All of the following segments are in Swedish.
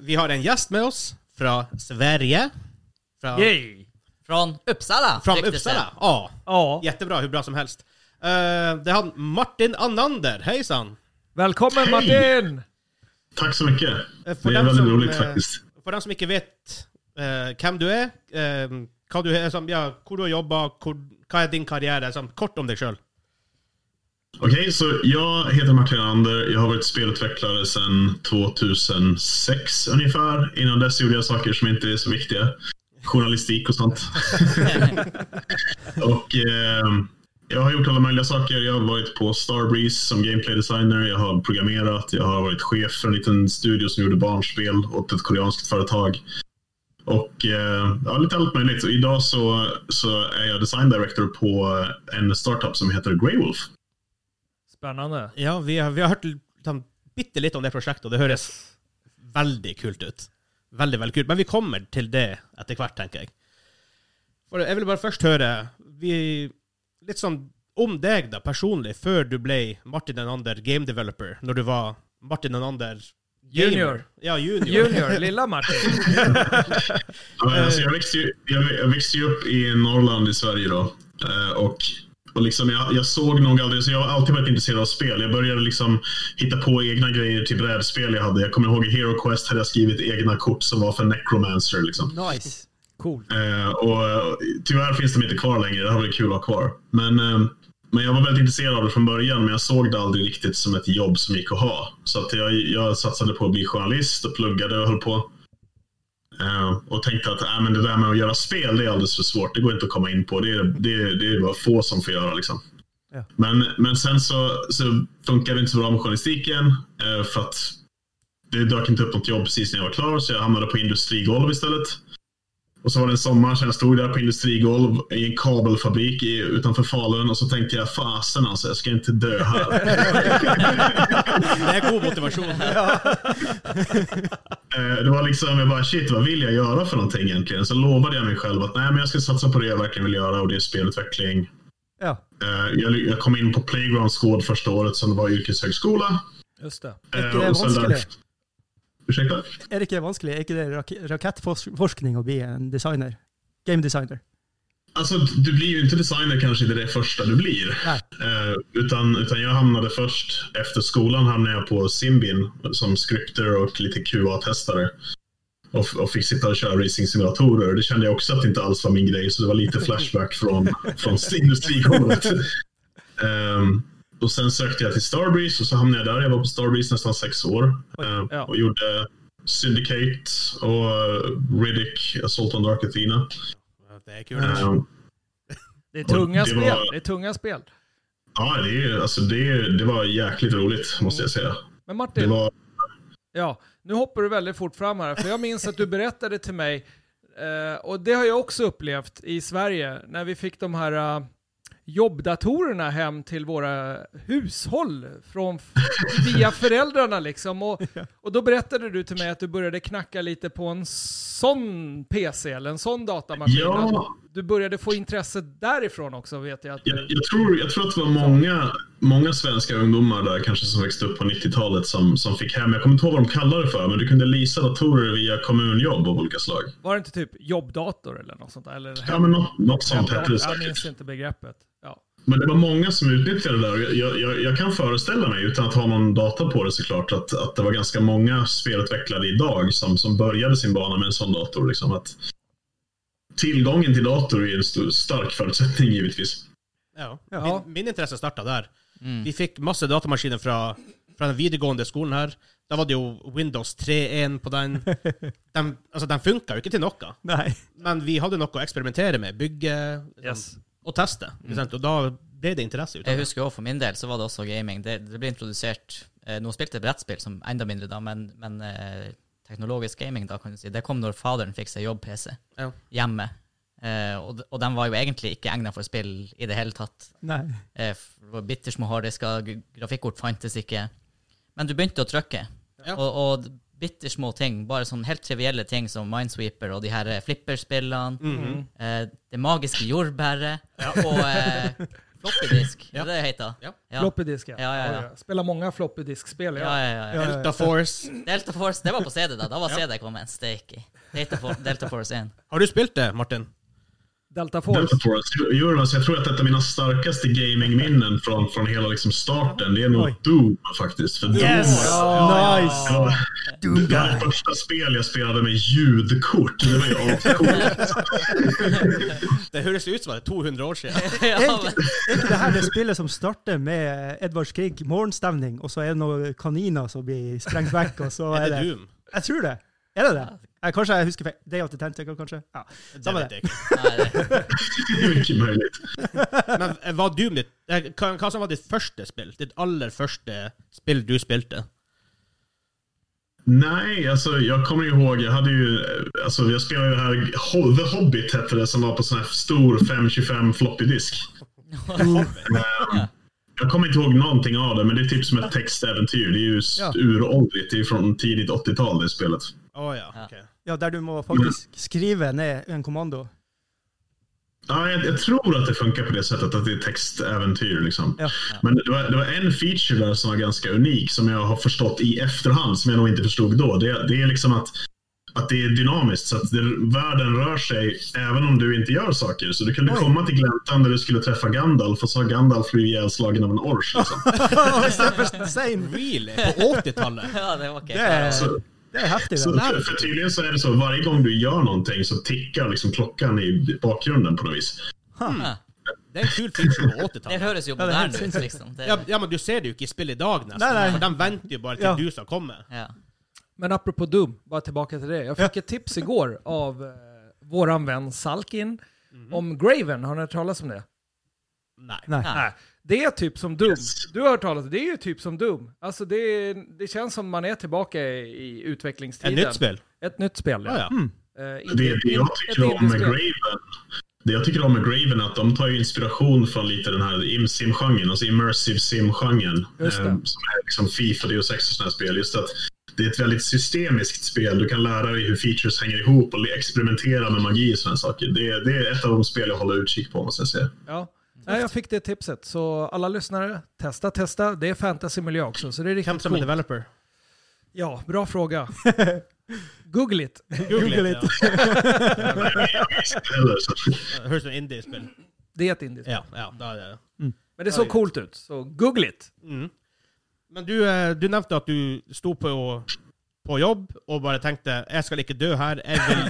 Vi har en gäst med oss från Sverige. Från, Yay! Från Uppsala. från det. Uppsala. Ja, Ja, jättebra. Hur bra som helst. Eh, det är han Martin Annander. Hejsan! välkommen Hej! Martin! Tack så mycket. Eh, Det För är dem väldigt som, roligt eh, faktiskt. For dem som ikke vet eh, hvem du er, eh, hva, du, som, ja, hvor du har jobba, hvor, hva er din karriere? Sånn, kort om deg sjøl. Okej, så jag heter Martin Ander. Jag har varit spelutvecklare sedan 2006 ungefär. Innan dess gjorde jag saker som inte är så viktiga. Journalistik och sånt. och eh, jag har gjort alla möjliga saker. Jag har varit på Starbreeze som gameplay designer. Jag har programmerat. Jag har varit chef för en liten studio som gjorde barnspel åt ett koreanskt företag. Och eh, ja, lite allt möjligt. Och idag så, så är jag design director på en startup som heter Greywolf. Spännande. Ja, vi har, vi har hørt sånn, bitte litt om det prosjektet, og det høres veldig kult ut. Veldig, veldig kult. Men vi kommer til det etter hvert, tenker jeg. For jeg vil bare først høre vi, litt sånn om deg, da, personlig, før du ble Martin Enander game developer, når du var Martin Enander gamer. Junior. Ja, junior. Junior, lilla Martin. Alltså jag, växte ju, jag, jag växte ju upp i Norrland i Sverige då. Eh, Och, och liksom jag, jag såg nog aldrig, så jag har alltid varit intresserad av spel. Jag började liksom hitta på egna grejer till brädspel jag hade. Jag kommer ihåg i Hero Quest hade jag skrivit egna kort som var för Necromancer. Liksom. Nice. Cool. Eh, och tyvärr finns de inte kvar längre. Det hade varit kul att ha kvar. Men, eh, men jag var väldigt intresserad av det från början, men jag såg det aldrig riktigt som ett jobb som gick att ha. Så att jag, jag satsade på att bli journalist och pluggade och höll på. Eh, och tänkte att äh, men det där med att göra spel, det är alldeles för svårt. Det går inte att komma in på. Det är, det det är bara få som får göra. Liksom. Ja. Men, men sen så, så funkade det inte så bra med journalistiken. eh, för att det dök inte upp något jobb precis när jag var klar, så jag hamnade på industrigolv istället. Och så var det en sommar så jag stod där på industrigolv i en kabelfabrik i, utanför Falun och så tänkte jag fasen alltså, jag ska inte dö här. Det er god motivasjon. Eh, det var liksom, jag bara shit, vad vill jag göra för någonting egentligen? Så lovade jag mig själv att nej, men jag ska satsa på det jag verkligen vill göra och det är spelutveckling. Ja, Eh, jag, jag kom in på Playground Squad första året som det var yrkeshögskola. just det. Eh, Er Ursäkta? Er det ikke vanskelig? Er ikke det rak rakettforskning å bli en designer? Game designer? Alltså, du blir ju inte designer kanske inte det första du blir. Eh, utan, utan jag hamnade först, efter skolan hamnade jag på Simbin som scripter och lite QA-testare. Och, och fick sitta och köra racing-simulatorer. Det kände jag också att det inte alls var min grej, så det var lite flashback från, från industrigolvet. Ehm, och sen sökte jag till Starbreeze och så hamnade jag där. Jag var på Starbreeze nästan sex år. eh, ja. Och gjorde Syndicate och Riddick, Assault on Dark Athena. Det er kult. Ehm, Det är tunga det spel. var- Det är tunga spel. Ja, det, är, alltså det, det var jäkligt roligt måste jag säga. Men Det Martin, var, ja, nu hoppar du väldigt fort fram här, för jag minns att du berättade till mig, eh, och det har jag också upplevt i Sverige, när vi fick de här jobbdatorerna hem till våra hushåll från, via föräldrarna liksom. Och, och då berättade du till mig att du började knacka lite på en sån PC eller en sån datamaskin. Ja. Du började få intresse därifrån också vet jag. Att jag, du, jag, tror, jag tror att det var många, många svenska ungdomar där kanske som växte upp på 90-talet som, som fick hem, jag kommer inte ihåg vad de kallade det för, men du kunde leasa datorer via kommunjobb av olika slag. var det inte typ jobbdator eller något sånt där? Eller Ja, men något, något sånt hette det Jag minns säkert. inte begreppet. Ja. Men det var många som utnyttjade det där. Jag, jag, jag kan föreställa mig, utan att ha någon data på det såklart, att, att det var ganska många spelutvecklare idag som, som började sin bana med en sån dator. Liksom att tillgången till dator är en stark förutsättning givetvis. Ja. Ja. Min, min interesse starta der. Mm. Vi fikk masse datamaskiner fra, fra den videregående skolen her. Da var det jo Windows 3.1 på den. De, altså, den funka jo ikke til noe. Nei. Men vi hadde noe å eksperimentere med, bygge Yes. og teste. ikke sant? Og da ble det interesse ut av Jeg det. husker også for min del så var det også gaming. Det, det ble introdusert eh, Nå spilte brettspill som enda mindre, da, men, men eh, teknologisk gaming, da kan du si, det kom når faderen fikk seg jobb-PC Ja. hjemme. Eh, og, og den var jo egentlig ikke egna for spill i det hele tatt. Nei. Eh, bittersmå harddisker, grafikkort fantes ikke. Men du begynte å trykke. Ja. Og, og bittersmå ting, bare sånn helt trivielle ting som Minesweeper og de her flipperspillene. Mhm. eh, det magiske jordbæret. Og eh, Floppy disk, Ja. är det det heter? Ja. Ja. Floppy disk ja. Ja, ja, ja. Spelar många floppy disk-spel Ja, ja. ja, ja. Delta Force. Delta Force, det var på CD da. Da var CD kommet en steak i. Delta, For Delta Force 1. Har du spilt det, Martin? Delta Force. Delta Force. Jo, alltså, jag tror att ett av mina starkaste gamingminnen från, från hela liksom starten, det är nog Oj. Doom faktiskt. För Yes! Doom, nice! det var, Doom det var det första spel jag spelade med ljudkort. Det var ju. Det høres ut som det er 200 år ja, ikke, er ikke det her det spillet som starter med Edvard Grieg morgenstemning, og så er det noen kaniner som blir sprengt vekk, og så er det det Doom? Jeg tror det. Er det det? Eh, Kanskje jeg husker feil. Day of the Tentacle, kanskje? Ja. Det Samme det. ikke. möjligt. Men eh, var Doom ditt eh, hva, hva som var ditt første spill? Ditt aller første spill du spilte? Nej, alltså jag kommer ihåg, jag hade ju, eh, alltså jag spelade ju det här, Ho- The Hobbit hette det, som var på sån här stor 525 floppy disk. Eh, Jag kommer inte ihåg någonting av det, men det är typ som ett textäventyr. Det är ju s- Ja. uråldrigt. Det är från tidigt 80-tal det spelet. Å ja, Ja. Ja, der du må faktisk skrive ned en kommando. Ja, jag, jag tror att det funkar på det sättet, att det är textäventyr. Liksom. Ja. Men det var, det var en feature där som var ganska unik, som jag har förstått i efterhand, som jag nog inte förstod då. Det, det är liksom att, att det är dynamiskt, så att det, världen rör sig även om du inte gör saker. Så du kunde Oj. komma till gläntan där du skulle träffa Gandalf, och så har Gandalf blivit ihjälslagen av en ors. Liksom. Same. Really? På 80-tallet? ja, det var ikke Det er heftig, så, för, för tydligen så är det så, varje gång du gör någonting så tickar liksom klockan i bakgrunden på något vis. Ja. Det er en kul feature på Det 80-tallet. høres jo Ja, det er helt moderne ut, liksom. Det, Ja, ja, men du ser det jo ikke i spill i dag, nesten. Nei, nei. For de venter jo bare til Ja. du skal komme. ja. Men apropå Doom, bara tillbaka till det. Jag fick ett tips igår av eh, våran vän Salkin om Graven. Har ni hört talas om det? Nei. Ja. Nej. Det är typ som Doom. Yes. Du har hört talas om det. Det är ju typ som Doom. Alltså det, det känns som man är tillbaka i, utvecklingstiden. nytt spill? Ett nytt spel, Ja, ja. Mm. Eh, Det, det jag ett tycker om med. Graven det jag tycker om med Graven är att de tar ju inspiration från lite den här im- sim-genren, alltså immersive sim-genren. Eh, Som är liksom Fifa, Deus Ex och sådana här spel. Just att det är ett väldigt systemiskt spel. Du kan lära dig hur features hänger ihop och experimentera med magi och sådana saker. Det, det är ett av de spel jag håller utkik på, måste jag säga. Ja. Nej, jag fick det tipset. Så alla lyssnare, testa, testa. Det är fantasymiljö också, så det är riktigt som er coolt. developer? Ja, bra fråga. Google it. Google it. Det ut som indie-spill. Det är ett indiespel. Ja, ja, da er det Men det såg coolt ut, så Google it. mm. Men du, eh, du nevnte at du sto på, på jobb og bare tenkte 'jeg skal ikke dø her', jeg vil,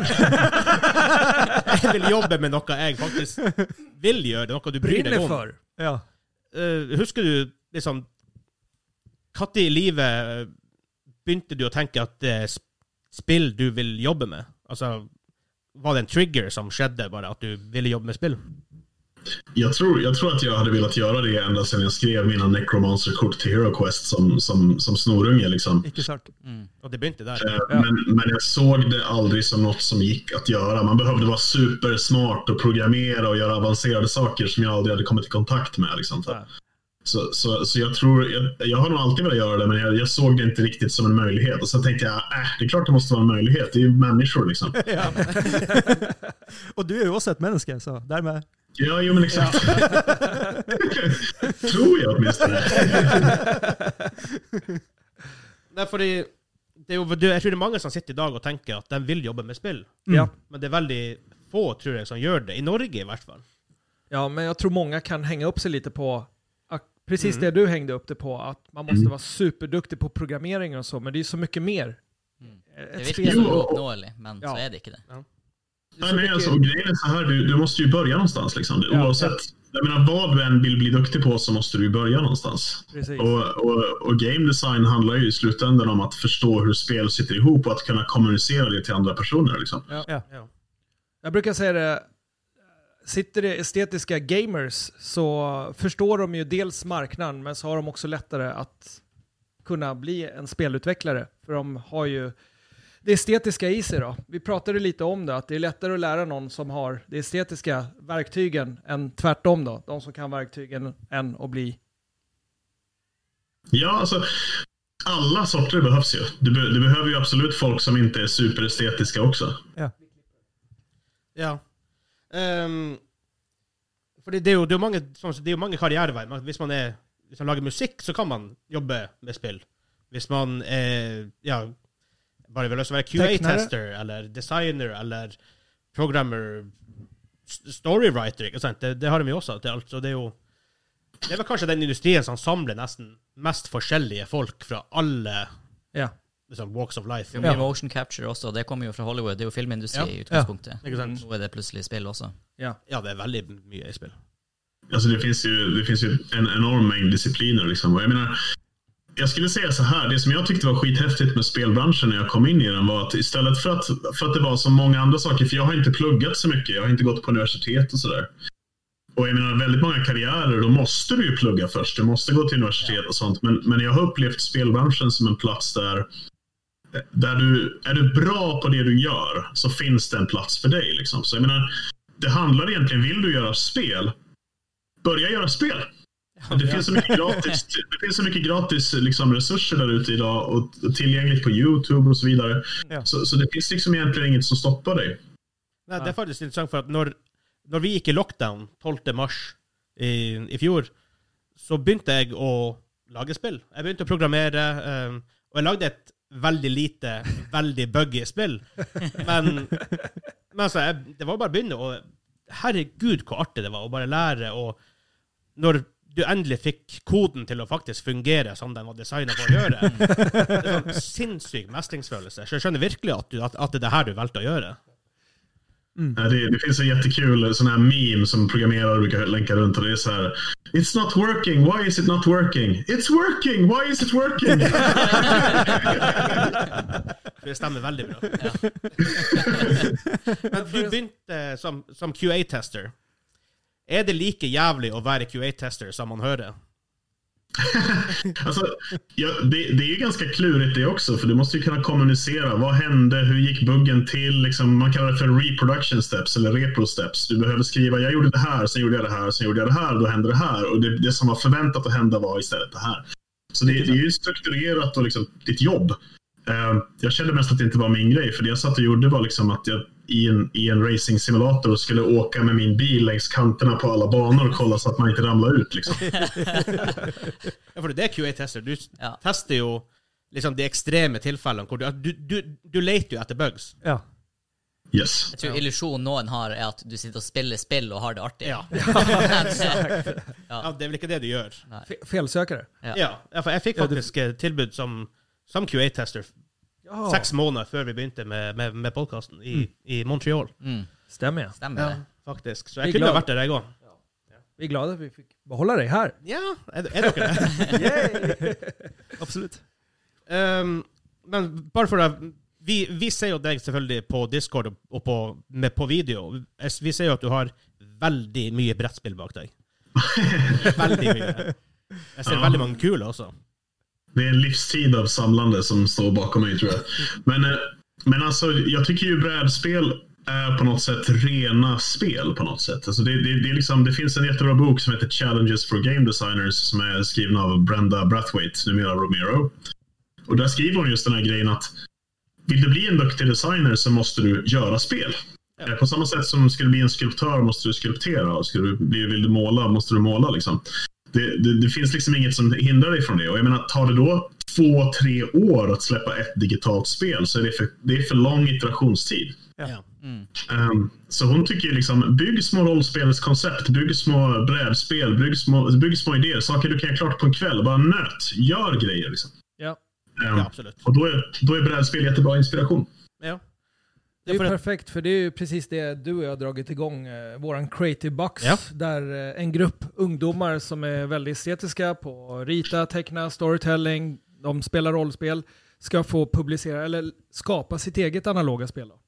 jeg vil jobbe med noe jeg faktisk vil gjøre, noe du bryr deg Brinner om. för. Ja. Eh, husker du liksom Når i livet begynte du å tenke at det er sp- spill du vil jobbe med? Altså, var det en trigger som skjedde, bare at du ville jobbe med spill? Jag, tror, jag tror att jag hade velat göra det ända sedan jag skrev mina Necromancer-kort till Hero Quest som, som, som snorunge. Liksom. Mm. Og det begynte der. Eh, Men, men jag såg det aldrig som något som gick att göra. Man behövde vara supersmart och programmera och göra avancerade saker som jag aldrig hade kommit i kontakt med. Liksom. Ja. Så, så, så jag tror, jag, jag har nog alltid velat göra det, men jag, jag såg det inte riktigt som en möjlighet. Och så tänkte jag, äh, det är klart det måste vara en möjlighet. Det är ju människor liksom. Ja. Og du er jo også et menneske, så dermed Ja, jo men exakt. tror jag åtminstone. Nei, fordi det er jo, det, Jeg tror det er mange som sitter i dag og tenker at de vil jobbe med spill. Ja. Men det er veldig få, tror jeg, som gjør det. I Norge, i hvert fall. ja, men jag tror många kan hänga upp sig lite på att- precis Mm. det du hängde upp det på, att man måste vara superduktig på programmering och så, men det är så mycket mer. Mm. Det spel- virker så Jo. ouppnåelig, men Ja. så er det ikke det. är Nej, så nej, mycket- alltså, och grejen är så här, du, du måste ju börja någonstans. Liksom. Ja. Oavsett, jag menar, vad du än vill bli duktig på så måste du ju börja någonstans. Precis. Och, och, och game design handlar ju i slutändan om att förstå hur spel sitter ihop och att kunna kommunicera det till andra personer. Liksom. Ja. Ja. Ja. Jag brukar säga det, sitter det estetiska gamers så förstår de ju dels marknaden, men så har de också lättare att kunna bli en spelutvecklare. För de har ju det estetiska i sig då. Vi pratade lite om det, att det är lättare att lära någon som har de estetiska verktygen än tvärtom då. De som kan verktygen än att bli... Ja, alltså, alla sorter behövs ju. Du, be, du behöver ju absolut folk som inte är superestetiska också. Ja. Ehm, For det er jo, det er mange, det er jo mange. Man- Hvis man, er, hvis man lager musikk, så kan man jobbe med spill. Hvis man er ja, bare vil lyst til å være QA-tester, eller designer, eller programmer, storywriter, ikke sant? Det, det har de jo også til alt. Så det er jo Det er vel kanskje den industrien som samler nesten mest forskjellige folk fra alle Ja. liksom, walks of life. Det jo mye motion capture også, det kommer jo fra Hollywood. Det er jo filmindustri Ja. i utgangspunktet. Sant? Nå er det plutselig spill også. Ja. Ja, det er veldig mye i spill. Alltså det finns ju, det finns ju en enorm mängd discipliner. Liksom. Och jag, menar, jag skulle säga så här, det som jag tyckte var skithäftigt med spelbranschen när jag kom in i den var att istället för att, för att det var så många andra saker, för jag har inte pluggat så mycket, jag har inte gått på universitet och sådär. Och jag menar, väldigt många karriärer, då måste du ju plugga först. Du måste gå till universitet och sånt. Men, men jag har upplevt spelbranschen som en plats där, där du, är du bra på det du gör så finns det en plats för dig. Liksom. Så jag menar, det handlar egentligen, vill du göra spel, börja göra spel. Det finns så mycket gratis, det finns så mycket gratis liksom, resurser där ute idag och tillgängligt på YouTube och så vidare. Ja. Så, så det finns liksom egentligen inget som stoppar dig. Nei, det er faktisk interessant, for at når, når vi gikk i lockdown 12. mars i, i fjor, så begynte jeg å lage spill. Jeg begynte å programmere, um, og jeg lagde et veldig lite, veldig buggy spill. Men, men altså, jeg, det var bare å begynne, og herregud hvor artig det var å bare lære, og når du endelig fikk koden til å faktisk fungere som den var designet for å gjøre, det er sånn sinnssyk mestringsfølelse. Så jeg skjønner virkelig at, du, at, at det er det her du valgte å gjøre. Ja, Det, det finns en jättekul sån här meme som programmerare brukar länka runt och det är så här It's not working, why is it not working? It's working, why is it working? Det stemmer veldig bra. Men du begynte som, som QA-tester. Er det like jævlig å være QA-tester som man hører? Alltså, ja, det, det är ju ganska klurigt det också, för du måste ju kunna kommunicera. Vad hände? Hur gick buggen till? Liksom, man kallar det för reproduction steps eller repro steps. Du behöver skriva, jag gjorde det här, sen gjorde jag det här, sen gjorde jag det här, då hände det här. Och det, det som var förväntat att hända var istället det här. Så det, det är ju strukturerat och liksom ditt jobb. Eh, jag kände mest att det inte var min grej, för det jag satt och gjorde var liksom att jag i en, i en racing-simulator skulle åka med min bil längs kanterna på alla banor och kolla så att man inte ramlar ut. Liksom. Ja, for det er QA-tester. Du Ja. tester jo liksom de ekstreme tilfellene hvor du, du, du, du leter jo etter bugs. Ja. Yes. Jeg tror illusjonen noen har, er at du sitter og spiller spill og har det artig. Ja. ja, det er vel ikke det du. Fe- Felsökare. Ja. Ja, ja for jeg fikk faktisk eh, tilbud som, som QA-tester Ja, seks måneder før vi begynte med, med, med podkasten i, i Montreal. Mm, stämmer ja. stemmer det. Faktisk. Så Vi er kunne ha glad. vært der, jeg òg. Vi är glada att vi fick behålla dig här. Ja, er, er dere det? Absolutt. Um, men bare for å vi, vi ser jo deg selvfølgelig på Discord og- og på, med, på video. Jeg- Vi ser jo at du har veldig mye brettspill bak deg. Veldig mye. Jeg ser Ja. veldig mange kule også. Det är en livstid av samlande som står bakom mig tror jag. Men, eh, men alltså, jag tycker ju brädspel är på något sätt rena spel på något sätt. Alltså det, det, det, är liksom, det finns en jättebra bok som heter Challenges for Game Designers som är skriven av Brenda Brathwaite, numera Romero. Och där skriver hon just den här grejen att vill du bli en duktig designer så måste du göra spel. Eh, På samma sätt som du bli en skulptör måste du skulptera och ska du bli, vill du måla måste du måla. Liksom. Det, det, det finns liksom inget som hindrar dig från det. Och jag menar, tar det då två, tre år att släppa ett digitalt spel så är det för, det är för lång iterationstid. Ja. Mm. Ehm, så hon tycker ju liksom, bygg små rollspelskoncept, bygg små brädspel, bygg små, bygg små idéer. Saker du kan göra klart på en kväll. Bara nöt. Gör grejer. Liksom. Ja. Ehm, ja, absolutt. och då är, då är brädspel jättebra inspiration. Det är ju perfekt, för det är ju precis det du och jag har dragit igång, eh, våran Creative Box, Ja. där eh, en grupp ungdomar som är väldigt estetiska på att rita, teckna, storytelling, de spelar rollspel, ska få publicera, eller skapa sitt eget analoga spel. Då.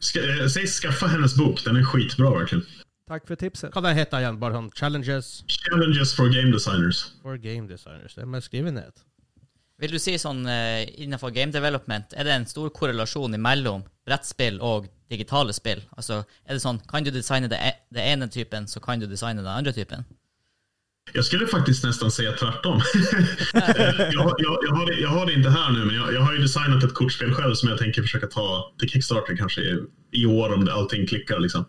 Ska, eh, säg skaffa hennes bok. Den är skitbra verkligen. Tack för tipset. Hva den heter igjen? Bare sånn Challenges Challenges for game designers. for game designers. Det må jeg skrive ned. Vil du si sånn eh, innenfor game development, er det en stor korrelasjon mellom brettspill og digitale spill? Altså, er det sånn, kan du designe det, e det ene typen, så kan du designe den andre typen? Jag skulle faktiskt nästan säga tvärtom. jag, jag, jag, har det, jag har det inte här nu, men jag, jag har ju designat ett kortspel själv som jag tänker försöka ta till Kickstarter kanske i, i år om det, allting klickar. Liksom.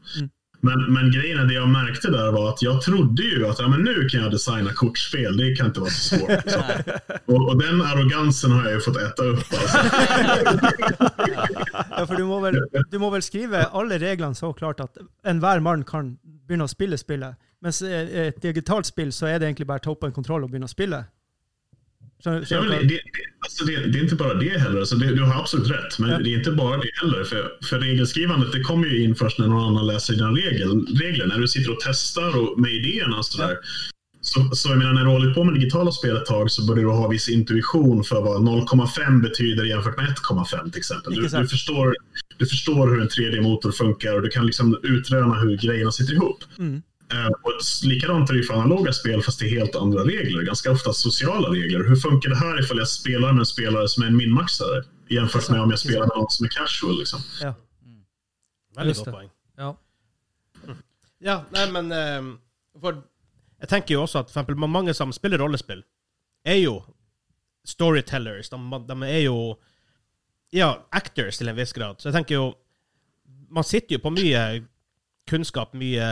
Men, men grejen är, det jag märkte där var att jag trodde ju att ja, men nu kan jag designa kortspel. Det kan inte vara så svårt. Så. Och, och den arrogansen har jag ju fått äta upp. Alltså. Ja, for du må vel, du må vel skrive alle reglene så klart at enhver mann kan å spille spillet. Mens eh, et digitalt spill så er det egentlig bare ta opp en kontroll og begynne å Ja, men du det, det, alltså det, det är inte bara det heller. Alltså du har absolut rätt. Men Ja. det är inte bara det heller. För, för regelskrivandet det kommer ju in först när någon annan läser dina regel, regler. När du sitter och testar och med idéerna och sådär. Så, så jag menar, när du har hållit på med digitala spel ett tag så börjar du ha viss intuition för vad 0,5 betyder jämfört med 1,5 till exempel. Du, du, förstår, du förstår hur en 3D-motor funkar och du kan liksom utröna hur grejerna sitter ihop. Mm. Eh, Och likadant är det ju för analoga spel fast det är helt andra regler. Ganska ofta sociala regler. Hur funkar det här ifall jag spelar med en spelare som är en minmaxare jämfört med om jag spelar med någon som är casual? Liksom. Ja. Just godt det. poeng. Ja. Ja, nei, men ehm, For jeg tenker jo også at for eksempel, mange som spiller rollespill, er jo storytellers. De, de er jo ja, actors til en viss grad. Så jeg tenker jo Man sitter jo på mye kunnskap, mye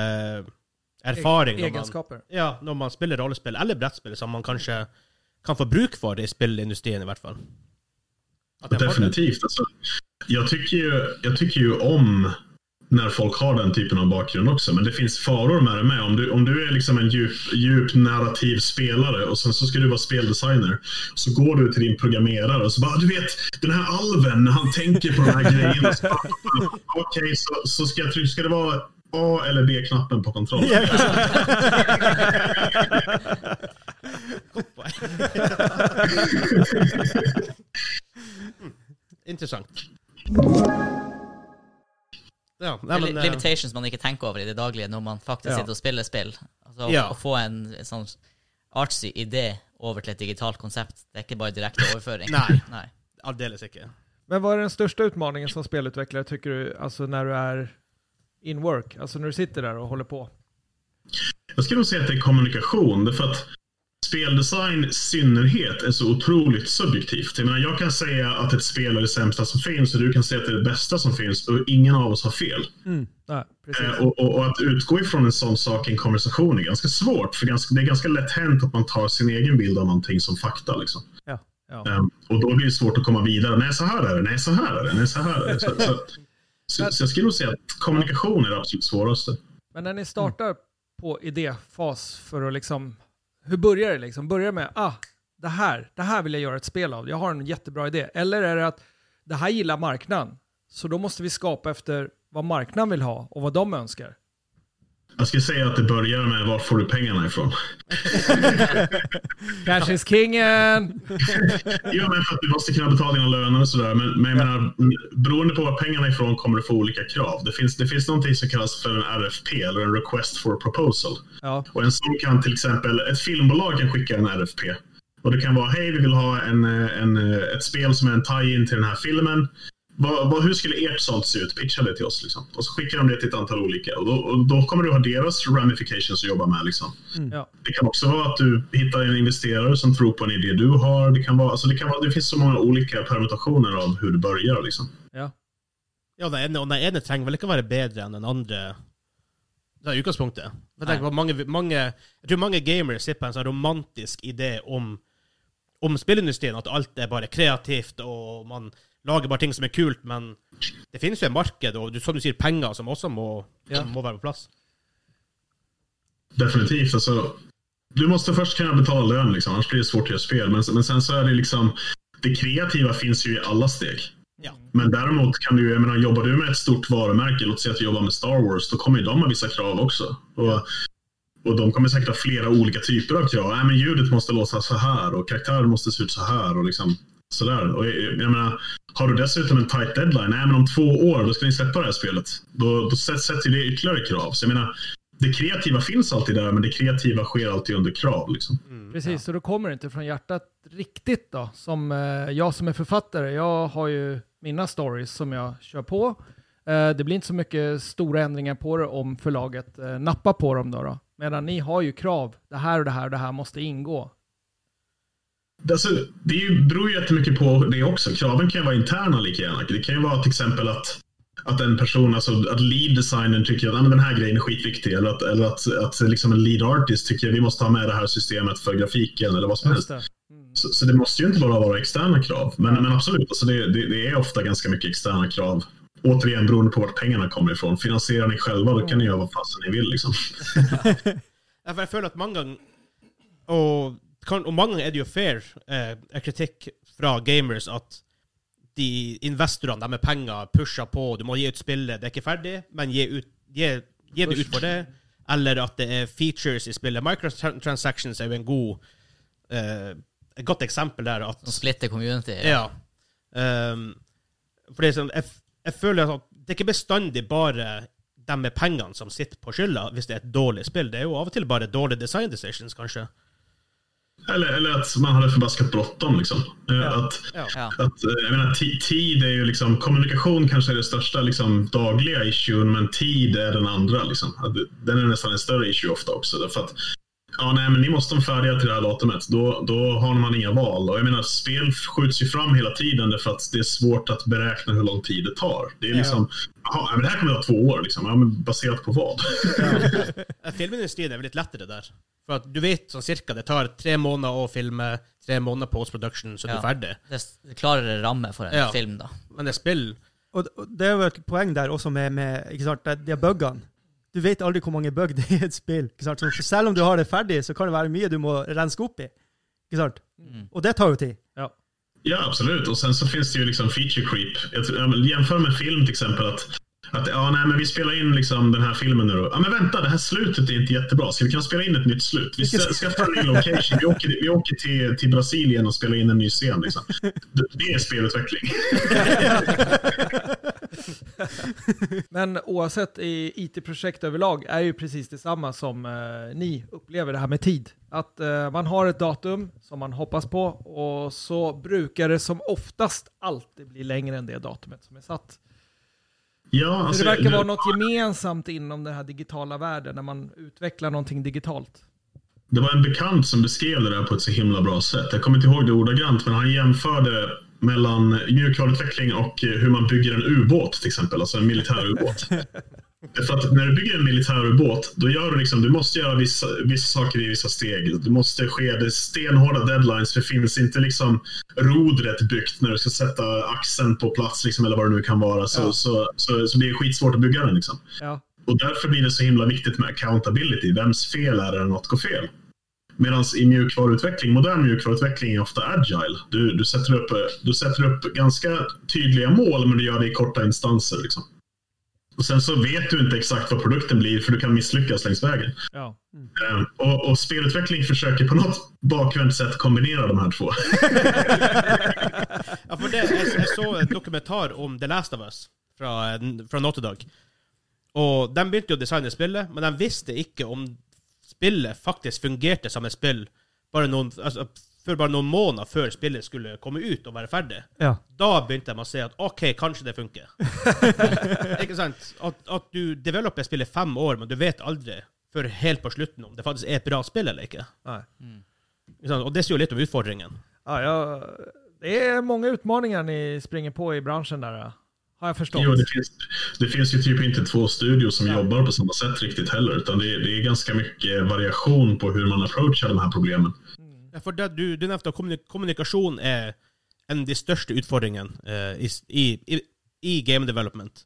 erfaring når man, Egenskaper. ja, når man spiller rollespill eller brettspill, som man kanskje kan få bruk for i spillindustrien, i hvert fall. Definitivt. Alltså, jag, tycker ju, jag tycker ju om när folk har den typen av bakgrund också. Men det finns faror med det med. Om du, om du är liksom en djup, djup narrativ spelare och sen så ska du vara speldesigner. Så går du till din programmerare och så bara, du vet, den här alven, när han tänker på den här grejen. Okej, så, så ska, jag ska det vara A eller B-knappen på kontrollen? Ja. Mm, Interessant. Ja, nei, men eh, Limitations man ikke tenker over i det daglige når man faktisk Ja. sitter og spiller spill. Altså, Ja. Å få en, en sånn artsy idé over til et digitalt konsept, det er ikke bare direkte overføring. Nei. Nei. aldeles ikke. Men vad är den största utmaningen som spelutvecklare tycker du, alltså när du är in work, alltså när du sitter där och håller på? Jag skulle nog säga att det är kommunikation. Därför att speldesign i synnerhet är så otroligt subjektivt. Jag, menar, jag kan säga att ett spel är det sämsta som finns och du kan säga att det är det bästa som finns och ingen av oss har fel. Nej, precis. Eh, och, och, och att utgå ifrån en sån sak i en konversation är ganska svårt. För ganska, det är ganska lätt hänt att man tar sin egen bild av någonting som fakta. Liksom. Ja. Ehm, och då blir det svårt att komma vidare. Nej, så här är det. Nej, så här är det. Nej, så här är det. Så, så, så, så jag skulle nog säga att kommunikation är det absolut svåraste. Men när ni startar på idéfas för att liksom, hur börjar det liksom? Börjar det med, ah, det här, det här vill jag göra ett spel av, jag har en jättebra idé. Eller är det att det här gillar marknaden, så då måste vi skapa efter vad marknaden vill ha och vad de önskar. Jag skulle säga att det börjar med var får du pengarna ifrån? Cash is kingen! Jo, men för att du måste kunna betala dina löner och sådär. Men, men jag menar, beroende på var pengarna ifrån kommer du få olika krav. Det finns, det finns någonting som kallas för en RFP, eller en Request for Proposal. Ja, Och en sån kan till exempel, ett filmbolag kan skicka en RFP. Och det kan vara, hej vi vill ha en, en, ett spel som är en tie-in till den här filmen. Vad, vad, hur skulle ert sånt se ut? Pitcha det till oss. Liksom. Och så skickar de det till ett antal olika. Och då, och då kommer du ha deras ramifications att jobba med. Liksom. ja. Det kan också vara att du hittar en investerare som tror på en idé du har. Det, kan vara, alltså det, kan vara, det finns så många olika permutationer av hur du börjar. Liksom. ja. Ja, den ene, den ene trenger vel ikke være bedre enn den andre. Det er utgangspunktet. Mange, mange, jeg tror mange gamere sitter på en sånn romantisk idé om, om spillindustrien. At alt er bare kreativt, og man lager bare ting som er kult. Men det finnes jo et marked, og du, som du sier, penger som også må, Ja. må være på plass. Definitivt. Alltså, du måste först kunna betala lön, liksom, annars blir det svårt att göra spel. Men, men sen så är det liksom, det kreativa finns ju i alla steg. Ja. Men däremot kan du jag menar, jobbar du med ett stort varumärke, låt säga att du jobbar med Star Wars, då kommer ju de ha vissa krav också. Och, och de kommer säkert ha flera olika typer av krav. Nej, men ljudet måste låta så här och karaktären måste se ut så här och liksom sådär. Och jag, jag menar, har du dessutom en tight deadline, nej men om två år då ska ni släppa det här spelet. Då, då sätts sätter det ytterligare krav. Så jag menar, det kreativa finns alltid där, men det kreativa sker alltid under krav. Liksom. Precis, så då kommer det inte från hjärtat riktigt då. Som eh, jag som är författare, jag har ju mina stories som jag kör på. Eh, det blir inte så mycket stora ändringar på det om förlaget eh, nappar på dem då, då. Medan ni har ju krav, det här och det här och det här måste ingå. Alltså, det beror ju jättemycket på det också. Kraven kan ju vara interna lika gärna. Det kan ju vara till exempel att att en person, alltså att lead designern tycker att ah, den här grejen är skitviktig. Eller att, eller att, att liksom en lead artist tycker att vi måste ha med det här systemet för grafiken eller vad som helst. Mm. Så, så det måste ju inte bara vara externa krav. Men, men absolut, alltså det, det, det är ofta ganska mycket externa krav. Återigen beroende på vart pengarna kommer ifrån. Finansierar ni själva då kan ni göra vad fasen ni vill. Liksom. Ja, for jeg føler at mange ganger og, kan, og mange ganger er det jo fair eh, kritikk fra gamers at de investorene de med penger pusher på du må gi ut spillet, det er ikke ferdig, men gi, ut, gi, gi det ut for det. Eller at det er features i spillet. Microtransactions er jo en god eh, et godt eksempel der. at Som splitter community. Ja. Um, for det er sånn, jeg, jeg føler at det er ikke bestandig bare dem med pengene som sitter på skylda hvis det er et dårlig spill. Det er jo av og til bare dårlige design decisions, kanskje. Eller, eller att man hade förbaskat bråttom. Liksom. Eh, Att, Ja. Ja. att, eh, jag menar, ti- tid är ju liksom, kommunikation kanske är det största liksom, dagliga issuen, men tid är den andra. Liksom. Det- Den är nästan en större issue ofta också. Därför att, ja, nej, men ni måste vara färdiga till det här datumet. Då, då har man inga val. Och jag menar, spel skjuts ju fram hela tiden därför att det är svårt att beräkna hur lång tid det tar. Det är liksom, jaha, men det här kommer att ta två år. Liksom. Ja, men baserat på vad? Eh, Filmindustrien er vel litt lettere der. For at du vet sånn cirka det tar tre måneder å filme, tre måneder post-production, så du Ja. er ferdig. Det er s- klarere ramme for en Ja. film, da. Men det er spill Og det er jo et poeng der også med, med ikke sant, de- buggene. Du vet aldri hvor mange bug det er i et spill. Ikke sant? Så selv om du har det ferdig, så kan det være mye du må renske opp i. Ikke sant? Mm. Og det tar jo tid. Ja. Ja, absolut. Och sen så finns det ju liksom feature creep. Jämför med film till exempel. Att, att ja, nej, men vi spelar in liksom den här filmen nu då. Ja, men vänta, det här slutet är inte jättebra. Ska vi kunna spela in ett nytt slut? Vi ska- skaffar en ny location. Vi åker, vi åker till, till Brasilien och spelar in en ny scen. Liksom. Det, det är spelutveckling. Men oavsett i IT-projekt överlag är ju precis detsamma som eh, ni upplever det här med tid. Att eh, man har ett datum som man hoppas på och så brukar det som oftast alltid bli längre än det datumet som är satt. Ja, Så alltså, det verkar nu- vara något gemensamt inom den här digitala världen när man utvecklar någonting digitalt. Det var en bekant som beskrev det där på ett så himla bra sätt. Jag kommer inte ihåg det ordagrant, men han jämförde mellan mjukvaruutveckling och hur man bygger en ubåt till exempel, alltså en militär ubåt. För att när du bygger en militär ubåt, då gör du liksom, du måste göra vissa, vissa saker i vissa steg. Du måste ske det stenhårda deadlines, för det finns inte liksom rodret byggt när du ska sätta axeln på plats, liksom, eller vad det nu kan vara. Så, Ja. så, så, så blir det skitsvårt att bygga den. Liksom. Ja, Och därför blir det så himla viktigt med accountability. Vems fel är det när något går fel? Medan i mjukvaruutveckling, modern mjukvaruutveckling är ofta agile. Du, du, sätter upp, du sätter upp ganska tydliga mål, men du gör det i korta instanser. Liksom. Och sen så vet du inte exakt vad produkten blir, för du kan misslyckas längs vägen. ja. Eh, Och, och spelutveckling försöker på något bakvänt sätt kombinera de här två. Ja, for det, jeg, jeg så en dokumentar om The Last of Us fra, fra Naughty Dog. Og de begynte jo å designe spillet, men de visste ikke om spillet faktisk fungerte som et spill bare noen, altså, for bare noen måneder før spillet skulle komme ut og være ferdig. Ja. Da begynte de å se at OK, kanskje det funker. ikke sant? At, at du developer spillet fem år, men du vet aldri før helt på slutten om det faktisk er et bra spill eller ikke. Sant? Og det sier jo litt om utfordringen. Ja, jag, det är många utmaningar ni springer på i branschen där, har jag förstått. Jo, det, finns, det finns ju typ inte två studios som Ja. jobbar på samma sätt riktigt heller, utan det, det är ganska mycket variation på hur man approachar de här problemen. For det, du, du nevnte at kommunik kommunikasjon er en av de største utfordringene eh, i, i, i, game development.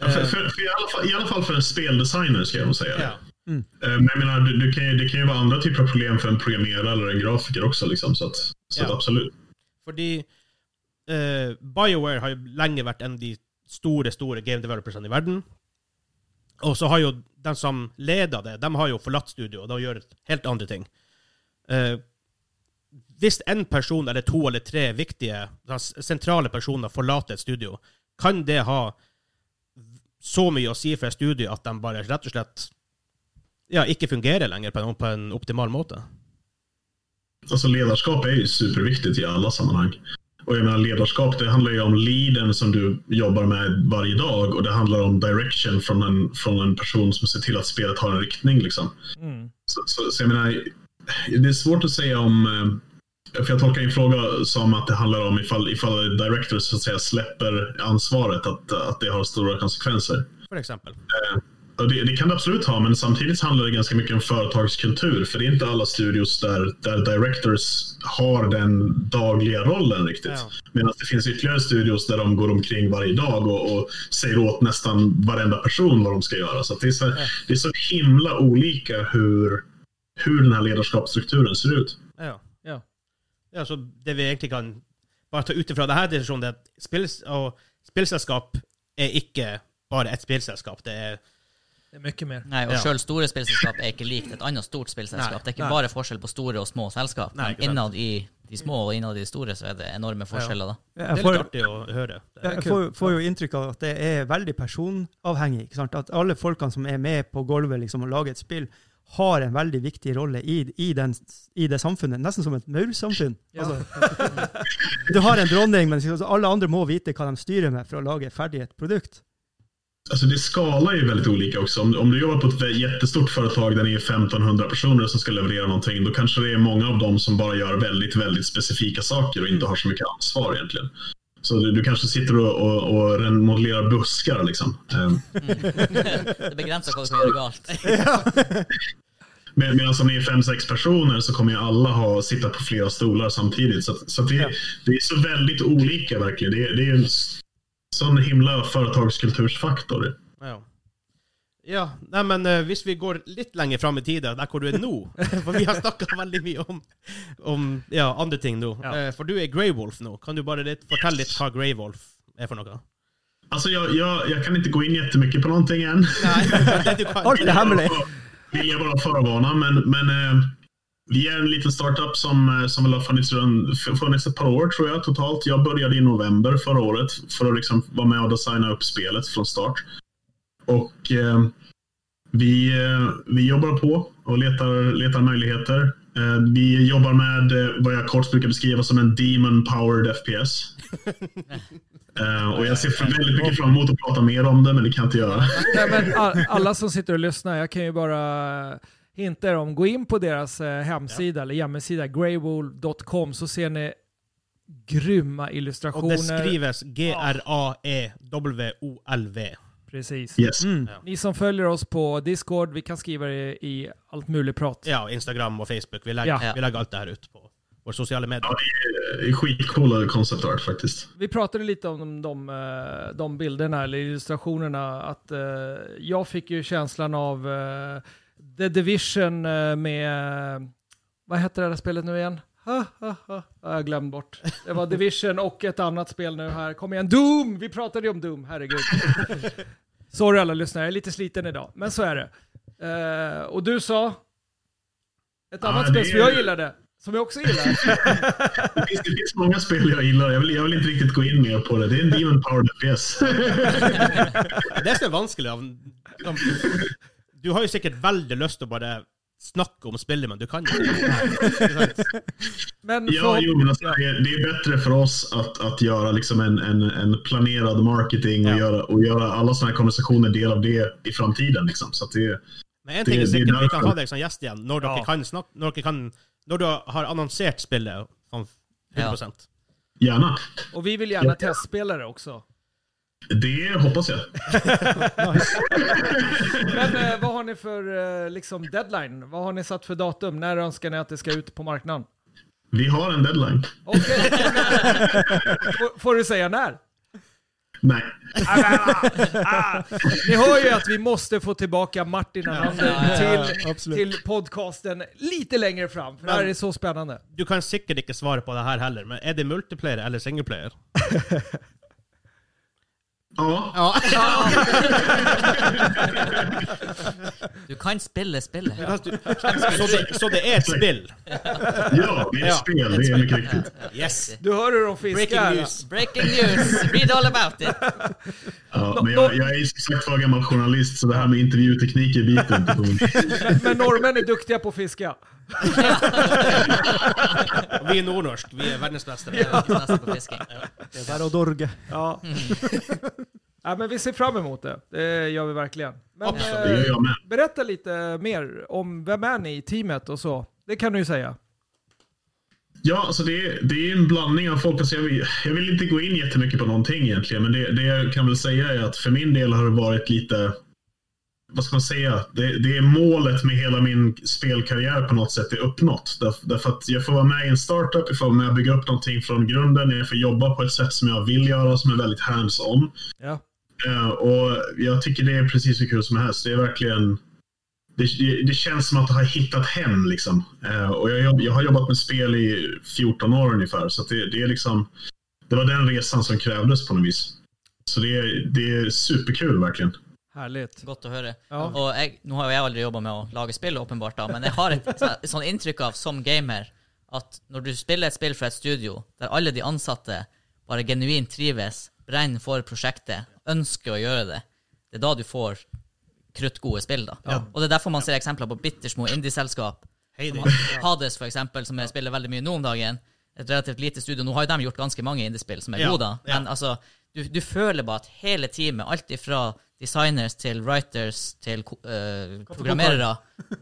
Ja, För, för, för i, alla fall, I alla fall för en speldesigner ska jag nog säga. Ja. Eh, Men jag menar, du, du kan det kan ju vara andra typer av problem för en programmerare eller en grafiker också. Liksom, så att, så Ja. absolut. Fordi eh, BioWare har jo lenge vært en av de store, store game developersene i verden. Og så har jo den som leder det, de har jo forlatt studio og gjør helt andre ting. Eh, hvis en person eller to eller tre viktige, sentrale personer forlater et studio, kan det ha så mye å si for et studio at de bare rett og slett ja, ikke fungerer lenger på en, på en optimal måte? Alltså ledarskap är ju superviktigt i alla sammanhang. Och jag menar ledarskap, det handlar ju om leaden som du jobbar med varje dag och det handlar om direction från en, från en person som ser till att spelet har en riktning. Liksom. Mm. Så, så, så jag menar, det är svårt att säga om... eh, För jag tolkar din fråga som att det handlar om ifall, ifall directors så att säga släpper ansvaret, att, att det har stora konsekvenser. För exempel. Och det, det kan det absolut ha, men samtidigt handlar det ganska mycket om företagskultur. För det är inte alla studios där, där directors har den dagliga rollen riktigt. Ja. Medan det finns ytterligare studios där de går omkring varje dag och, och säger åt nästan varenda person vad de ska göra. Så det, är så, det är så himla olika hur, hur den här ledarskapsstrukturen ser ut. Ja. Ja. Ja, så det vi egentligen kan bara ta utifrån den här diskussionen, är att spels och spelsällskap är icke bara ett spelsällskap. Det är Det är mycket mer. Nei, og Ja. selv store spillselskap er ikke likt et annet stort spillselskap. Nei. Det er ikke Nei. bare forskjell på store og små selskap, Nei, men i de små og innad i de store så er det enorme forskjeller, da. Det Jeg er får, litt artig å høre. Det er jeg får, får jo inntrykk av at det er veldig personavhengig. Ikke sant? At alle folkene som er med på gulvet liksom, og lager et spill, har en veldig viktig rolle i, i, den, i det samfunnet. Nesten som et maursamfunn. Ja. Altså, du har en dronning, men liksom, alle andre må vite hva de styrer med for å lage ferdig et produkt. Alltså det skalar ju väldigt olika också. Om, om du jobbar på ett jättestort företag där ni är 1500 personer som ska leverera någonting, då kanske det är många av dem som bara gör väldigt, väldigt specifika saker och inte har så mycket ansvar egentligen. Så du, du kanske sitter och, och, och remodellerar buskar liksom. Ehm, Det begrenser hva du kan gjøre galt. Med, medan om ni är fem, sex personer så kommer ju alla ha, sitta på flera stolar samtidigt. Så, så det, Ja. det är så väldigt olika verkligen. Det, är- det är en sån himla företagskultursfaktor. Ja. Nei, men eh, hvis vi går litt lenger fram i tida, der hvor du er nå For vi har snakka veldig mye om, om ja, andre ting nå. Ja. Eh, for du er Grey Wolf nå. Kan du bare litt, fortelle litt hva Grey Wolf er for noe? Alltså jag, jag, jag kan inte gå in jättemycket på någonting än. Men det du kan Alt er hemmelig. Vill jag bara förvarna, men, men eh, vi är en liten startup som, eh, som väl har funnits, funnits ett par år tror jag totalt. Jag började i november förra året för att liksom vara med och designa upp spelet från start. Och eh, vi, eh, vi jobbar på och letar, letar möjligheter. Eh, vi jobbar med eh, vad jag kort brukar beskriva som en demon powered FPS. Eh, och jag ser för väldigt mycket fram emot att prata mer om det, men det kan jag inte göra. Nej, men all, alla som sitter och lyssnar, jag kan ju bara hinta er om, gå in på deras hemsida, eller hemsida, greywool.com, så ser ni grymma illustrationer. det skrives E G-R-A-E-W-O-L-V. Precis. Yes. Mm. Ni som följer oss på Discord, vi kan skriva det i allt möjligt prat. Ja, Instagram og Facebook. Vi legger, Ja. vi legger alt det her ut på våre sosiale medier. Ja, det är skitcoola concept art faktiskt. Vi pratade lite om de, de, eh, de bilderna eller illustrationerna. Att, eh, jag fick ju känslan av eh, The Division eh, med, eh, vad heter det där spelet nu igen? Ha, ha, ha. Ja, Jag glömde bort. Det var Division och ett annat spel nu här. Kom igen, Doom! Vi pratade ju om Doom, herregud. Sorry alla lyssnare, jag är lite sliten idag, men så är det. Eh, och du sa? Ett annat det spel som är- jag gillade, som jag också gillar. Det finns, det finns många spel jag gillar. Jag vill, jag vill inte riktigt gå in mer på det. Det är en Demon Powered FPS. Det som er vanskelig Du har jo sikkert veldig lyst til å bare snakke om spillet, men du kan jo ikke. Men Ja, för- jo, men alltså, det, är, det är bättre för oss att, att göra liksom en, en, en planerad marketing och, Ja. göra, och göra alla sådana här konversationer del av det i framtiden. Liksom. Så det, Men en ting Det- det er sikkert, vi kan ha deg som gjest igjen når dere Ja. kan snakke Når dere kan Når du har annonsert spillet sånn 100 gärna. och vi vill gärna testspela det också. Det hoppas jag. Men eh, vad har ni för eh, liksom deadline? Vad har ni satt för datum? När önskar ni att det ska ut på marknaden? Vi har en deadline. Okej. får, får du säga när? Nej. Ni hör ju att vi måste få tillbaka Martin ja, till, till podcasten lite längre fram, för det här är så spännande. Du kan sikkert ikke svare på det her heller, men er det multiplayer eller singleplayer? Ja, Ja. Du kan spille spillet. Så, det, så det er et spill? ja, det är ett Ja. spel. Det är mycket riktigt. Yes. Du hör hur de Breaking fiskar. news. Breaking news! Read all about it! Ja, men jag, jag är som sagt var gammal journalist, så det här med intervjutekniker biter inte på mig. Men norrmän är duktiga på att fiska. Vi er nordnorsk. Vi. Nesten på fisking. Det är bara att dorga. Ja. ja, men vi ser fram emot det. Det gör vi verkligen. Men, Absolut. eh, Det gör jag med. Berätta lite mer om vem är ni i teamet och så. Det kan du ju säga. Ja, alltså det, är, det är en blandning av folk. Alltså jag, vill, jag vill inte gå in jättemycket på någonting egentligen, men det, det jag kan väl säga är att för min del har det varit lite vad ska man säga? Det, det, är målet med hela min spelkarriär på något sätt är uppnått. Där, därför att jag får vara med i en startup, jag får vara med och bygga upp någonting från grunden. Jag får jobba på ett sätt som jag vill göra, som är väldigt hands-on. Ja. Uh, och jag tycker det är precis så kul som helst. Det är verkligen... Det, det känns som att jag har hittat hem. Liksom. Uh, och jag, jag, har jobbat med spel i 14 år ungefär. Så det, det, är liksom... Det var den resan som krävdes på något vis. Så det, det är superkul verkligen. Härligt. Godt å høre. Ja. Og jeg, nå har jo jeg aldri jobba med å lage spill, åpenbart, da, men jeg har et, så- et sånn inntrykk av, som gamer, at når du spiller et spill fra et studio der alle de ansatte bare genuint trives, brenner for prosjektet, ønsker å gjøre det, det er da du får kruttgode spill, da. Og det er derfor man ser eksempler på bittersmå indieselskap. Hades, for eksempel, som jeg spiller veldig mye nå om dagen. Et relativt lite studio. Nå har jo de gjort ganske mange indiespill som er Ja, gode, da. ja. Men altså, du, du føler bare at hele teamet, alt ifra designers til writers til eh, programmerere,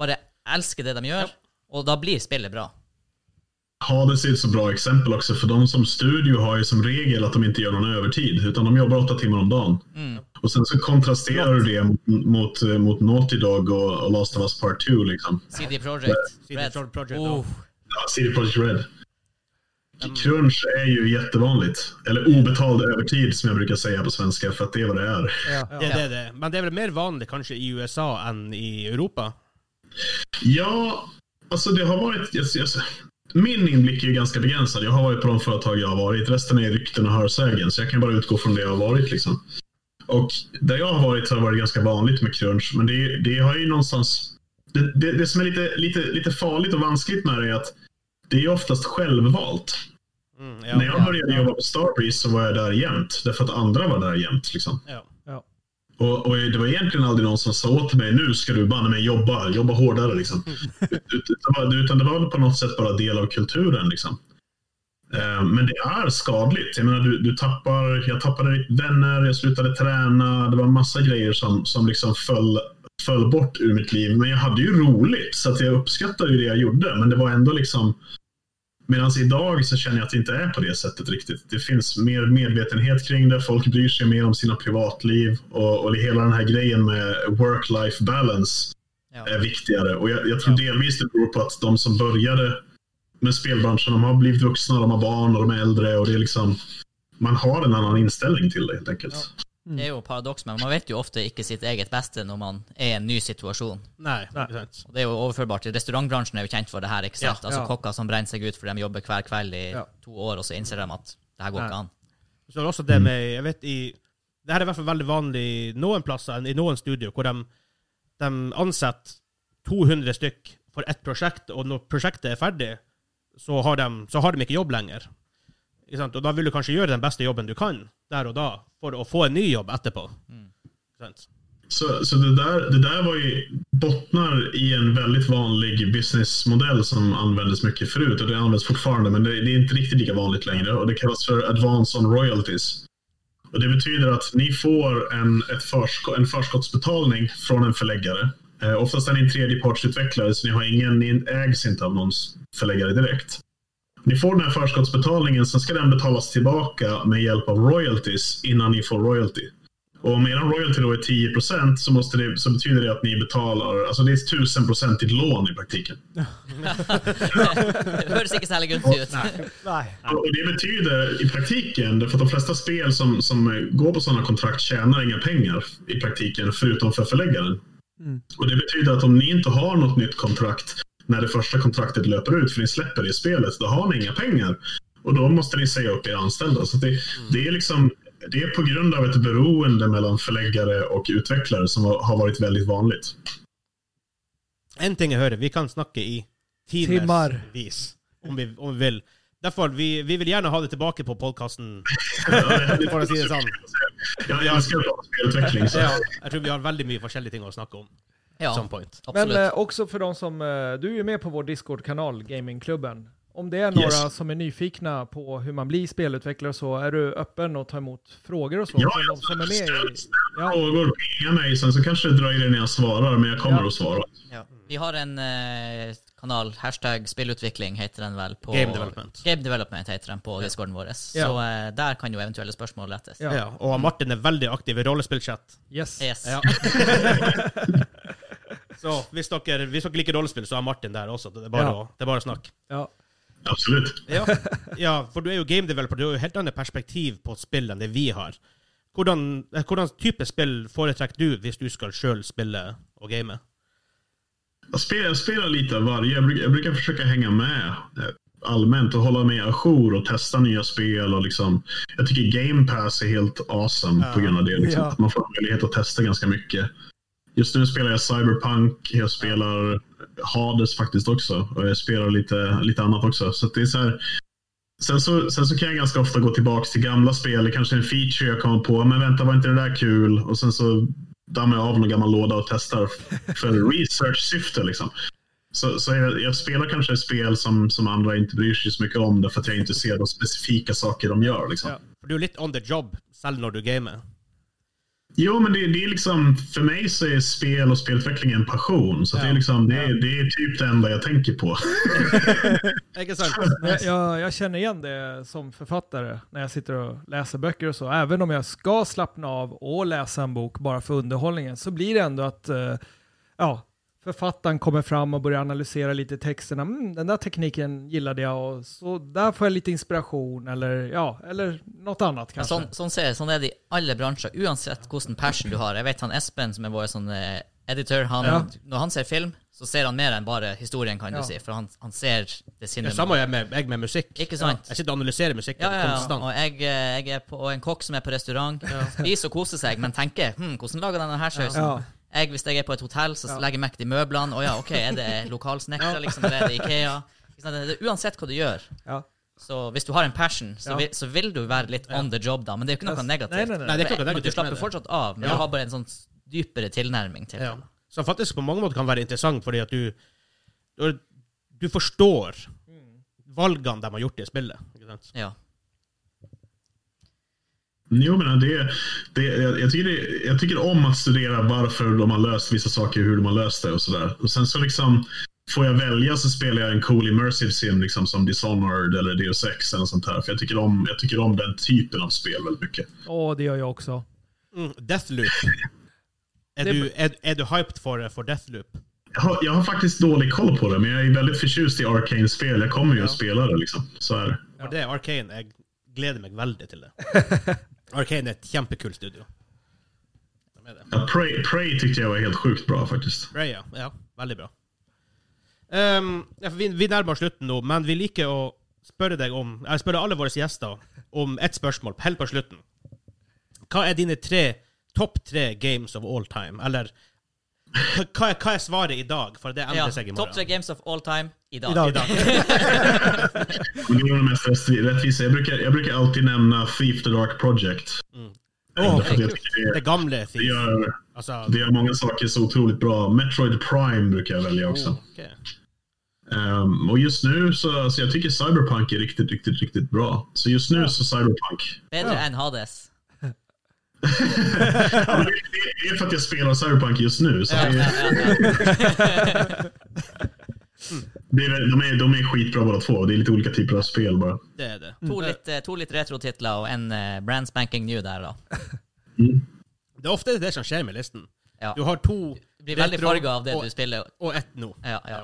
bare elsker det de gjør, og da blir spillet bra. Hades är ett så bra exempel också, för de som studio har ju som regel att de inte gör någon övertid, utan de jobbar åtta timmar om dagen. Och sen så kontrasterar du det mot, mot, mot Naughty Dog och, och Last of Us Part 2. Liksom. CD Projekt. CD Red. Projekt, Oh, Ja, CD Projekt Red. Crunch är ju jättevanligt. Eller obetald övertid som jag brukar säga på svenska, för att det är vad det är. Ja. Det, det, det. Men det är väl mer vanligt kanske i USA än i Europa? Ja, alltså det har varit... Alltså, alltså, min inblick är ju ganska begränsad. Jag har varit på de företag jag har varit. Resten är rykten och hörsägen, så jag kan bara utgå från det jag har varit. Liksom. Och där jag har varit har det varit ganska vanligt med crunch, men det, det har ju någonstans... Det, det, det som är lite, lite, lite farligt och vanskligt med det är att det är oftast självvalt. Mm, När jag ja, började jobba på Starbreeze så var jag där jämt, därför att andra var där jämt. Liksom. ja. Och, och det var egentligen aldrig någon som sa åt mig nu ska du banne mig jobba, jobba hårdare. Liksom. Ut- utan, det var på något sätt bara del av kulturen. Liksom. Eh, Men det är skadligt. Jag menar, du, du tappar, jag tappade vänner, jag slutade träna. Det var en massa grejer som, som liksom föll, föll bort ur mitt liv. Men jag hade ju roligt, så att jag uppskattade ju det jag gjorde. Men det var ändå liksom... Medan idag så känner jag att det inte är på det sättet riktigt. Det finns mer medvetenhet kring det. Folk bryr sig mer om sina privatliv. Och, och hela den här grejen med work-life balance ja. är viktigare. Och jag, jag tror delvis det beror på att de som började med spelbranschen, de har blivit vuxna, de har barn och de är äldre. Och det är liksom, man har en annan inställning till det helt enkelt. Det er jo paradoks, men man vet jo ofte ikke sitt eget beste når man er i en ny situasjon. Sant. Og det er jo overførbart til restaurantbransjen er jo kjent for det her, ikke sant? Ja, altså ja. kokker som brenner seg ut for de jobber hver kveld i Ja. to år, og så innser de at det her går Nei. ikke an. Så er det også det med, jeg vet i, det her er i hvert fall veldig vanlig i noen plasser, i noen studio, hvor de, de ansetter 200 stykk for ett prosjekt, og når prosjektet er ferdig, så har de, så har de ikke jobb lenger. Og da vil du kanskje gjøre den beste jobben du kan, der og da, for å få en ny jobb etterpå. Sant? Så, så det, där, det där var ju, bottnar i en väldigt vanlig businessmodell som användes mycket förut och det används fortfarande men det, det är inte riktigt lika vanligt längre och det kallas för advance on royalties. Och det betyder att ni får en, ett försko, en förskottsbetalning från en förläggare. Eh, oftast är ni en tredjepartsutvecklare så ni, har ingen, ni ägs inte av någon förläggare direkt. Ni får den här förskottsbetalningen, sen ska den betalas tillbaka med hjälp av royalties innan ni får royalty. Och om er royalty då är 10 så, måste det, så betyder det att ni betalar, alltså det är ett 1000 i lån i praktiken. det ikke særlig gunstig ut. Nej. Och det betyder i praktiken, för att de flesta spel som, som går på sådana kontrakt tjänar inga pengar i praktiken, förutom för förläggaren. Och det betyder att om ni inte har något nytt kontrakt när det första kontraktet löper ut, för ni släpper det i spelet, då har ni inga pengar. Och då måste ni säga upp era anställda. Så det, det är liksom det är på grund av ett beroende mellan förläggare och utvecklare som har varit väldigt vanligt. En ting jeg hører, vi kan snakke i Timmar. timevis, om vi, om vi vil. Derfor, vi, vi vil gjerne ha det tilbake på podkasten, for å si det. Jag, jag älskar att prata spelutveckling. Så. Ja, jeg tror vi har veldig mye forskjellige ting å snakke om. Ja, Some point. Men absolutt. eh, också för de som, eh, du är ju med på vår Discord-kanal, Gamingklubben. Om det är några Yes. som är nyfikna på hur man blir spelutvecklare och så, är du öppen att ta emot frågor och så? Ja, från de ja, som är med ställ, i... ställ Ja. frågor, pinga mig. Sen så kanske det dröjer innan jag svarar, men jag kommer Ja. att svara. Ja. Vi har en eh, kanal, hashtag spillutvikling heter den vel på Game Development. Game Development heter den på discorden vår. Ja. Så eh, der kan jo eventuelle spørsmål lettes. Ja. Ja. Og Martin er veldig aktiv i rollespillchat. Yes. Yes. Så hvis dere, hvis dere liker rollespill, så er Martin der også. Det er bare, Ja. å, det er bare å snakke. Ja. Absolut. Ja. ja, for du er jo game developer. Du har jo helt annet perspektiv på spill enn det vi har. Hvordan, eh, hvordan type spill foretrekker du hvis du skal sjøl spille og game? Jag spelar, jag spelar lite av varje. Jag brukar, jag brukar försöka hänga med eh, allmänt och hålla mig ajour och testa nya spel. Och liksom, jag tycker Game Pass är helt awesome Ja. på grund av det. Liksom. Ja. Att Man får möjlighet att testa ganska mycket. Just nu spelar jag Cyberpunk, jag spelar Hades faktiskt också. Och jag spelar lite, lite annat också. Så det är så här, sen, så, sen så kan jag ganska ofta gå tillbaka till gamla spel. Det kanske är en feature jag kommer på. Men vänta, var inte det där kul? Och sen så dammar jag av någon gammal låda och testar för research-syfte. Liksom. Så, så jag, jag spelar kanske ett spel som, som andra inte bryr sig så mycket om därför att jag inte ser de specifika saker de gör. Liksom. Ja. Du är lite on the job selv när du gamer. Jo, men det, det är liksom, för mig så är spel och spelutveckling en passion. Så att det, är liksom, det, är, det är typ det enda jag tänker på. Jag, jag, jag känner igen det som författare när jag sitter och läser böcker och så. Även om jag ska slappna av och läsa en bok bara för underhållningen så blir det ändå att eh, ja, författaren kommer fram och börjar analysera lite texterna. Mm, den där tekniken gillade jag och så där får jag lite inspiration eller ja, eller något annat kanske. sånn, sånn, ser, sånn er det i alle bransjer, uansett hvilken passion du har. Jeg vet han Espen, som er vår sånn eh, editor, han, Ja. når han ser film, så ser han mer enn bare historien, kan Ja. du si. For han, han ser det Det sinnet. samme gjør jeg, jeg med musikk. Ikke sant? Jeg sitter og analyserer musikken Ja, ja, ja. konstant. Og jeg, eh, jeg er på og en kokk som er på restaurant, spiser og koser seg, men tenker hm, hvordan lager denne her sausen? Ja. Jeg, hvis jeg er på et hotell, så Ja. legger jeg merke til møblene. Å ja, OK, er det lokalsnekra, liksom, eller er det Ikea? Det er uansett hva du gjør. Ja. Så hvis du har en passion, så, Ja. vil, så vil du være litt on the job, da. Men det er jo ikke noe Nei, negativt. nei, nei. Nei, det er ikke noe Du negativt med slapper fortsatt av, men Ja. du har bare en sånn dypere tilnærming til det. Ja. Som faktisk på mange måter kan være interessant, fordi at du Du, du forstår valgene de har gjort i spillet. Ikke sant? Ja. Jo, men det, det, jag, jag, tycker det, jag tycker om att studera varför de har löst vissa saker, hur de har löst det och sådär. Och sen så liksom Får jag välja så spelar jag en cool immersive sim liksom som Dishonored eller Deus Ex eller sånt här. För jag tycker, om, jag tycker om den typen av spel väldigt mycket. Åh, det gör jag också. Mm, Deathloop. Det- du, er, er du hyped for, for Deathloop? Jag har, jag har faktiskt dålig koll på det, men jag är väldigt förtjust i Arcane-spel. Jag kommer ju Ja. att spela det liksom. Så är det. For det er Arcane. Jeg gleder meg veldig til det. Arcane er et kjempekult studio. Ja, Prey, Prey tyckte jag var helt sjukt bra faktiskt. Freya. Ja, veldig bra. Um, ja, vi, vi nærmer oss slutten nå, men vi liker å spørre deg om Jeg spør alle våre gjester om ett spørsmål helt på slutten. Hva er dine tre topp tre games of all time? Eller hva hva er svaret i dag? For det endrer Ja, seg i tre morgen. games of all time i dag. I dag. I dag. Men det är det mest rättvi- rättvisa. Jag brukar, jag brukar alltid nämna Thief the Dark Project. Jag tycker det det, gamle det, Thief. gör, Altså, det gör många saker så otroligt bra. Metroid Prime brukar jag välja också. oh, ok. Ehm, och just nu så alltså jag tycker Cyberpunk är riktigt, riktigt, riktigt bra. Så just nu Ja. så Cyberpunk. Bedre Ja. enn Hades. Det, det är för att jag spelar Cyberpunk just nu. Så det, det är, de, är, de är skitbra båda två. Det är lite olika typer av spel bara. Det er det. To litt, eh, to litt retro-titler og en eh, brand spanking new der, da. Det er ofte det som skjer med listen. Ja. Du har to Du blir veldig retro farga av det og, du spiller. og ett nå. Ja, ja.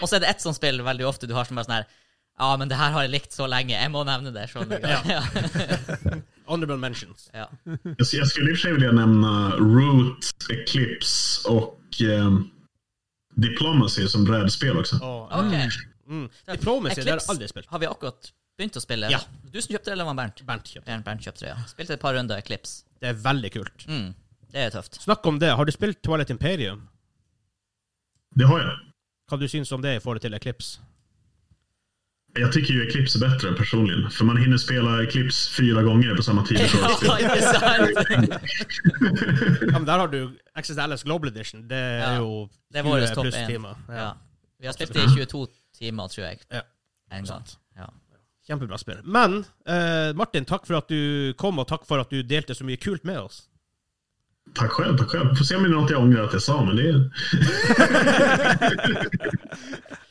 Og så er det ett sånt spill veldig ofte du har som bare sånn her Ja, men det her har jeg likt så lenge, jeg må nevne det. Ja. Honorable mentions. ja. Jag, jag skulle i och för sig vilja nämna Root, Eclipse och ehm, Diplomacy som brädspel också. Og, Ok. mm. Diplomacy, det har jeg Eclipse aldri spilt. har vi akkurat begynt å spille. Ja. Du som kjøpte det, eller var det Bernt? Bernt kjøpte. Bernt, Bernt kjøpte det, ja. Spilte et par runder Eclipse. Det er veldig kult. Mm. Det er tøft. Snakk om det. Har du spilt Twilight Imperium? Det har jag. Hva du syns om det i forhold til Eclipse? Jag tycker ju Eclipse är bättre personligen. För man hinner spela Eclipse fyra gånger på samma tid. Ja, ikke sant? Ja, men der har du Access Alice Global Edition. Det er Ja. jo Det vår 20 topp pluss én. timer. Ja. Vi har spilt det i 22 timer, tror jeg. Ja. En. Sant. Ja. Kjempebra spill. Men eh, Martin, takk for at du kom, og takk for at du delte så mye kult med oss. Tack själv, tack själv. Får se om det är något jag ångrar att jag sa, men det är...